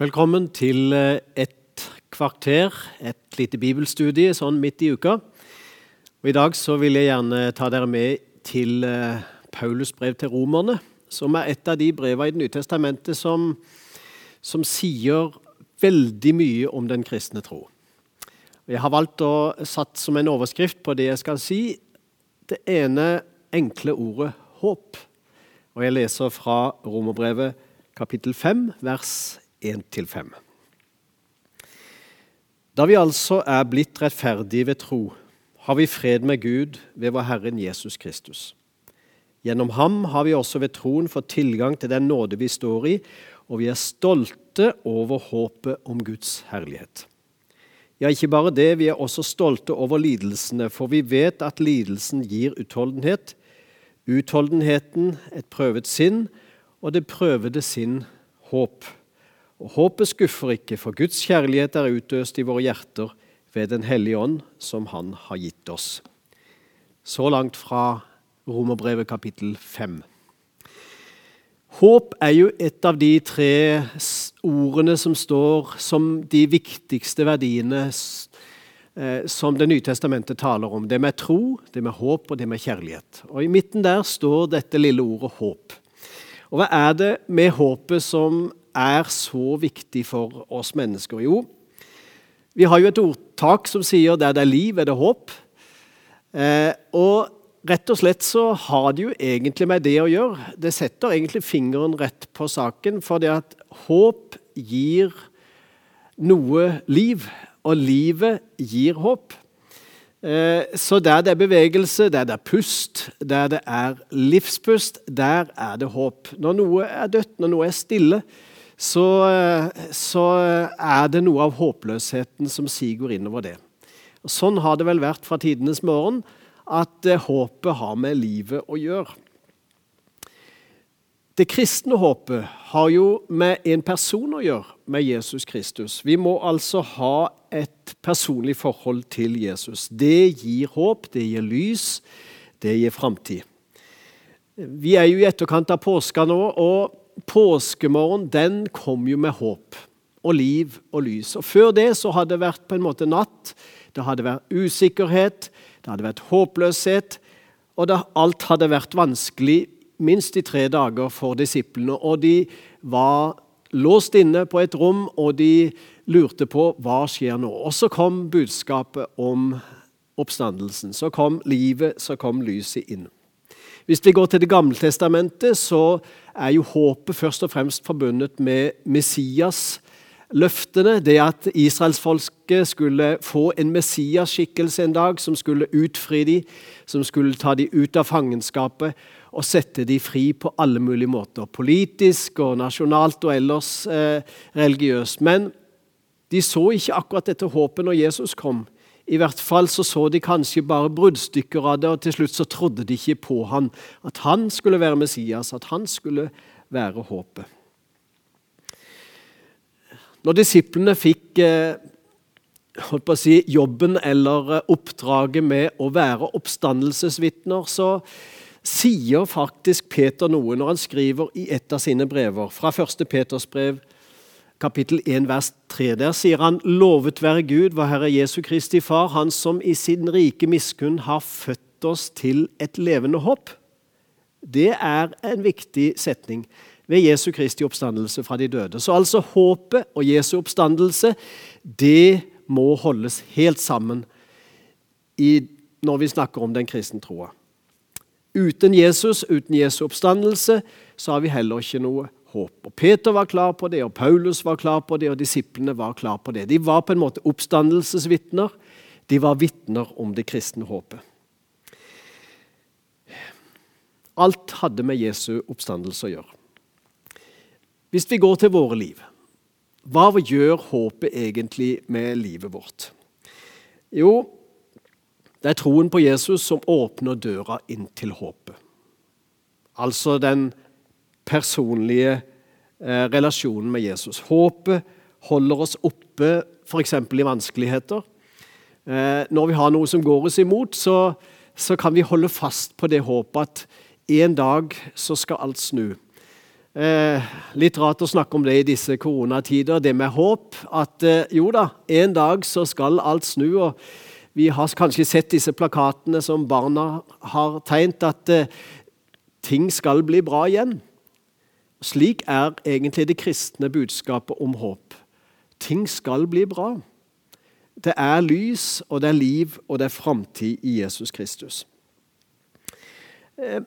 Velkommen til eh, et kvarter, et lite bibelstudie sånn midt i uka. Og I dag så vil jeg gjerne ta dere med til eh, Paulus brev til romerne, som er et av de brevene i Det nye testamentet som, som sier veldig mye om den kristne tro. Jeg har valgt å satt som en overskrift på det jeg skal si, det ene enkle ordet håp. Og jeg leser fra Romerbrevet kapittel 5, vers 1-5. Da vi altså er blitt rettferdige ved tro, har vi fred med Gud ved vår Herren Jesus Kristus. Gjennom ham har vi også ved troen fått tilgang til den nåde vi står i, og vi er stolte over håpet om Guds herlighet. Ja, ikke bare det, vi er også stolte over lidelsene, for vi vet at lidelsen gir utholdenhet. Utholdenheten et prøvet sinn, og det prøvede sinn håp. Og håpet skuffer ikke, for Guds kjærlighet er utøst i våre hjerter ved Den hellige ånd, som Han har gitt oss. Så langt fra Romerbrevet kapittel 5. Håp er jo et av de tre ordene som står som de viktigste verdiene eh, som Det nye testamentet taler om. Det med tro, det med håp og det med kjærlighet. Og I midten der står dette lille ordet håp. Og Hva er det med håpet som er så viktig for oss mennesker? Jo, vi har jo et ordtak som sier 'der det er liv, er det håp'. Eh, og rett og slett så har det jo egentlig med det å gjøre. Det setter egentlig fingeren rett på saken, for det at håp gir noe liv, og livet gir håp. Eh, så der det er bevegelse, der det er pust, der det er livspust, der er det håp. Når noe er dødt, når noe er stille, så, så, er det noe av håpløsheten som siger innover det. Og sånn har det vel vært fra tidenes morgen, at eh, håpet har med livet å gjøre. Det kristne håpet har jo med en person å gjøre, med Jesus Kristus. Vi må altså ha et personlig forhold til Jesus. Det gir håp, det gir lys, det gir framtid. Vi er jo i etterkant av påska nå, og påskemorgen den kom jo med håp og liv og lys. Og Før det så hadde det vært på en måte natt. Det hadde vært usikkerhet, det hadde vært håpløshet, og det, alt hadde vært vanskelig minst i tre dager for disiplene. Og de var låst inne på et rom, og de lurte på hva skjer nå. Og så kom budskapet om oppstandelsen. Så kom livet, så kom lyset inn. Hvis vi går til Det gamle testamentet, så er jo håpet først og fremst forbundet med Messias. Løftene, det at israelsfolket skulle få en Messias-skikkelse en dag, som skulle utfri dem, som skulle ta dem ut av fangenskapet og sette dem fri på alle mulige måter. Politisk og nasjonalt og ellers eh, religiøst. Men de så ikke akkurat dette håpet når Jesus kom. I hvert fall så, så de kanskje bare bruddstykker av det, og til slutt så trodde de ikke på han, at han skulle være Messias, at han skulle være håpet. Når disiplene fikk eh, holdt på å si, jobben eller eh, oppdraget med å være oppstandelsesvitner, så sier faktisk Peter noe når han skriver i et av sine brever, fra 1. Peters brev kapittel 1, vers 3. Der sier han, lovet være Gud, vår Herre Jesu Kristi Far, Han som i sin rike miskunn har født oss til et levende håp. Det er en viktig setning ved Jesu Kristi oppstandelse fra de døde. Så altså håpet og Jesu oppstandelse, det må holdes helt sammen i, når vi snakker om den kristne troa. Uten Jesus, uten Jesu oppstandelse, så har vi heller ikke noe håp. Og Peter var klar på det, og Paulus var klar på det, og disiplene var klar på det. De var på en måte oppstandelsesvitner. De var vitner om det kristne håpet. Alt hadde med Jesu oppstandelse å gjøre. Hvis vi går til våre liv, hva gjør håpet egentlig med livet vårt? Jo, det er troen på Jesus som åpner døra inn til håpet. Altså den personlige eh, relasjonen med Jesus. Håpet holder oss oppe f.eks. i vanskeligheter. Eh, når vi har noe som går oss imot, så, så, kan vi holde fast på det håpet at en dag så skal alt snu. Eh, litt rart å snakke om det i disse koronatider, det med håp. At eh, jo da, en dag så skal alt snu. og Vi har kanskje sett disse plakatene som barna har tegnet, at eh, ting skal bli bra igjen. Slik er egentlig det kristne budskapet om håp. Ting skal bli bra. Det er lys, og det er liv, og det er framtid i Jesus Kristus. Eh,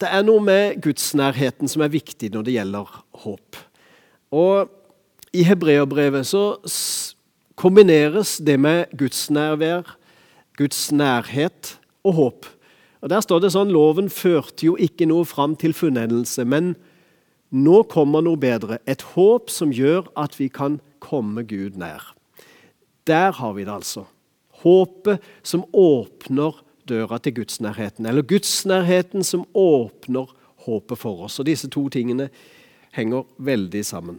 det er noe med gudsnærheten som er viktig når det gjelder håp. Og I hebreerbrevet kombineres det med gudsnærvær, Guds nærhet og håp. Og Der står det sånn Loven førte jo ikke noe fram til fullendelse, men nå kommer noe bedre. Et håp som gjør at vi kan komme Gud nær. Der har vi det altså. Håpet som åpner døra til gudsnærheten. Eller gudsnærheten som åpner håpet for oss. Og Disse to tingene henger veldig sammen.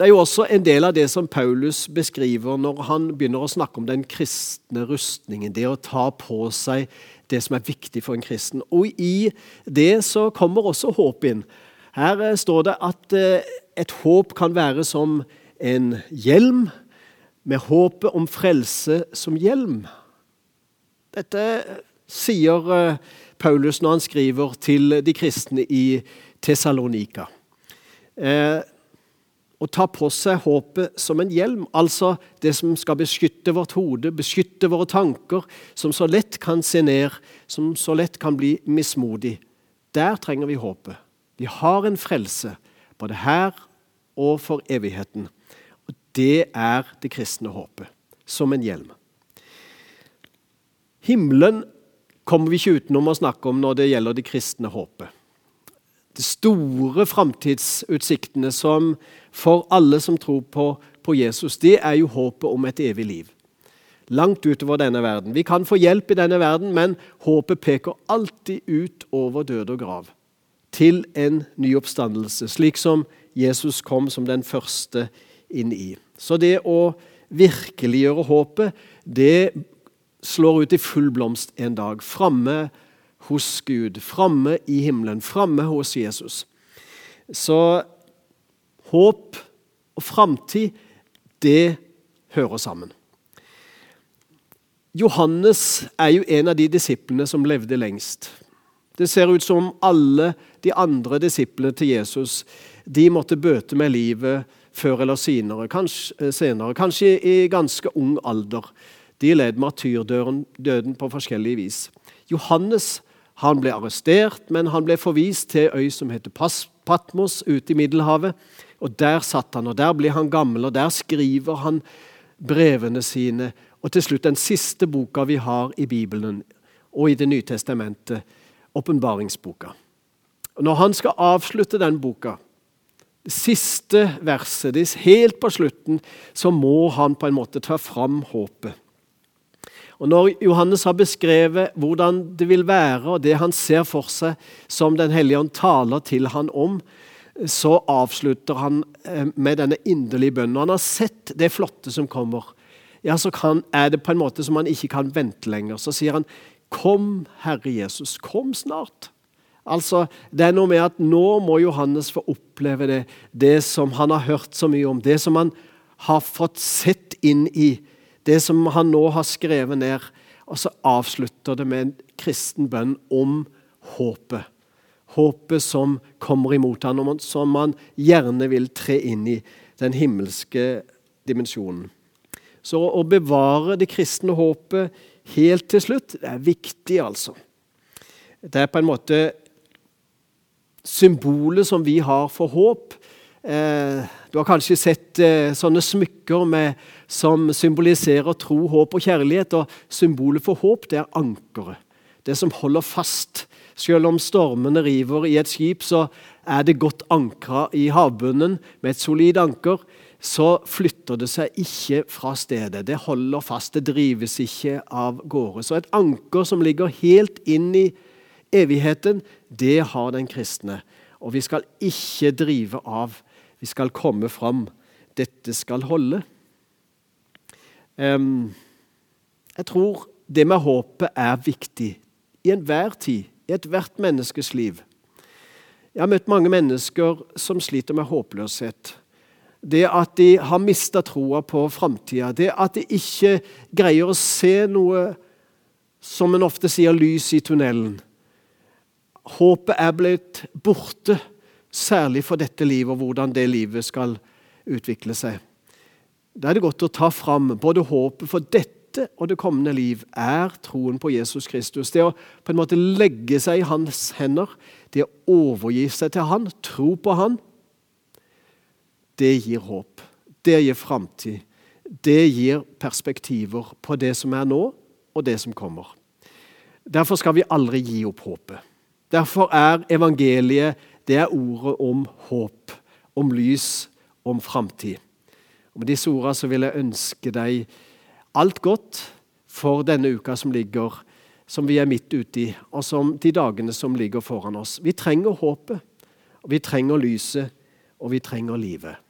Det er jo også en del av det som Paulus beskriver når han begynner å snakke om den kristne rustningen. Det å ta på seg det som er viktig for en kristen. Og i det så kommer også håp inn. Her eh, står det at eh, et håp kan være som en hjelm med håpet om frelse som hjelm. Dette sier eh, Paulus når han skriver til de kristne i Tessalonika. Å ta på seg håpet som en hjelm, altså det som skal beskytte vårt hode, beskytte våre tanker, som så lett kan se ned, som så lett kan bli mismodig. Der trenger vi håpet. Vi har en frelse, både her og for evigheten. Og Det er det kristne håpet, som en hjelm. Himmelen kommer vi ikke utenom å snakke om når det gjelder det kristne håpet. De store framtidsutsiktene som for alle som tror på, på, Jesus, det er jo håpet om et evig liv. Langt utover denne verden. Vi kan få hjelp i denne verden, men håpet peker alltid ut over død og grav. Til en ny oppstandelse, slik som Jesus kom som den første inn i. Så det å virkeliggjøre håpet, det slår ut i full blomst en dag. Framme hos Gud, framme i himmelen, framme hos Jesus. Så håp og framtid, det hører sammen. Johannes er jo en av de disiplene som levde lengst. Det ser ut som alle de andre disiplene til Jesus de måtte bøte med livet før eller senere, kanskje, eh, senere, kanskje i ganske ung alder. De led martyrdøden på forskjellig vis. Johannes han ble arrestert, men han ble forvist til øy som heter Patmos ute i Middelhavet. Og Der satt han, og der blir han gammel, og der skriver han brevene sine. Og til slutt den siste boka vi har i Bibelen og i Det nye testamentet, åpenbaringsboka. Når han skal avslutte den boka, det siste verset, helt på slutten, så må han på en måte ta fram håpet. Og Når Johannes har beskrevet hvordan det vil være, og det han ser for seg som Den hellige ånd taler til han om, så avslutter han eh, med denne inderlige bønnen. Når han har sett det flotte som kommer, ja, så kan, er det på en måte som han ikke kan vente lenger. Så sier han, 'Kom, Herre Jesus, kom snart'. Altså, Det er noe med at nå må Johannes få oppleve det, det som han har hørt så mye om, det som han har fått sett inn i, det som han nå har skrevet ned. Og så avslutter det med en kristen bønn om håpet. Håpet som kommer imot ham, og som han gjerne vil tre inn i den himmelske dimensjonen. Så å bevare det kristne håpet helt til slutt, det er viktig, altså. Det er på en måte symbolet som vi har for håp. Eh, du har kanskje sett eh, sånne smykker med, som symboliserer tro, håp og kjærlighet. og Symbolet for håp det er ankeret. Det som holder fast. Selv om stormene river i et skip, så er det godt ankra i havbunnen med et solid anker. Så flytter det seg ikke fra stedet. Det holder fast. Det drives ikke av gårde. Så et anker som ligger helt inn i Evigheten, det har den kristne. Og vi skal ikke drive av. Vi skal komme fram. Dette skal holde. Jeg tror det med håpet er viktig i enhver tid, i ethvert menneskes liv. Jeg har møtt mange mennesker som sliter med håpløshet. Det at de har mista troa på framtida. Det at de ikke greier å se noe, som en ofte sier, lys i tunnelen. Håpet er blitt borte, særlig for dette livet og hvordan det livet skal utvikle seg. Da er det godt å ta fram både håpet for dette og det kommende liv er troen på Jesus Kristus. Det å på en måte legge seg i hans hender, det å overgi seg til han, tro på han, det gir håp. Det gir framtid. Det gir perspektiver på det som er nå, og det som kommer. Derfor skal vi aldri gi opp håpet. Derfor er evangeliet det er ordet om håp, om lys, om framtid. Med disse ordene så vil jeg ønske deg alt godt for denne uka som ligger, som vi er midt ute i, og som de dagene som ligger foran oss. Vi trenger håpet, vi trenger lyset, og vi trenger livet.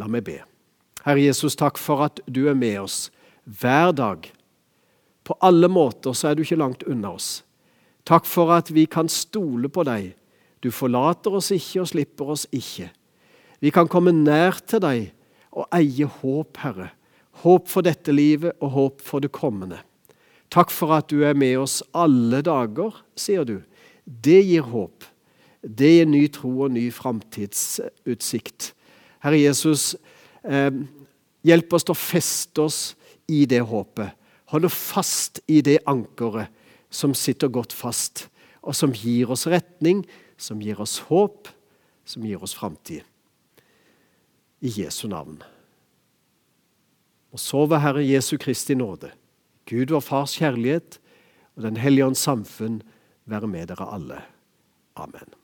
La meg be. Herre Jesus, takk for at du er med oss hver dag. På alle måter så er du ikke langt unna oss. Takk for at vi kan stole på deg. Du forlater oss ikke og slipper oss ikke. Vi kan komme nær til deg og eie håp, Herre. Håp for dette livet og håp for det kommende. Takk for at du er med oss alle dager, sier du. Det gir håp. Det gir ny tro og ny framtidsutsikt. Herre Jesus, eh, hjelp oss til å feste oss i det håpet. Holde fast i det ankeret som sitter godt fast, og som gir oss retning, som gir oss håp, som gir oss framtid. I Jesu navn. Og så ved Herre Jesu Kristi nåde, Gud vår Fars kjærlighet og Den hellige ånds samfunn være med dere alle. Amen.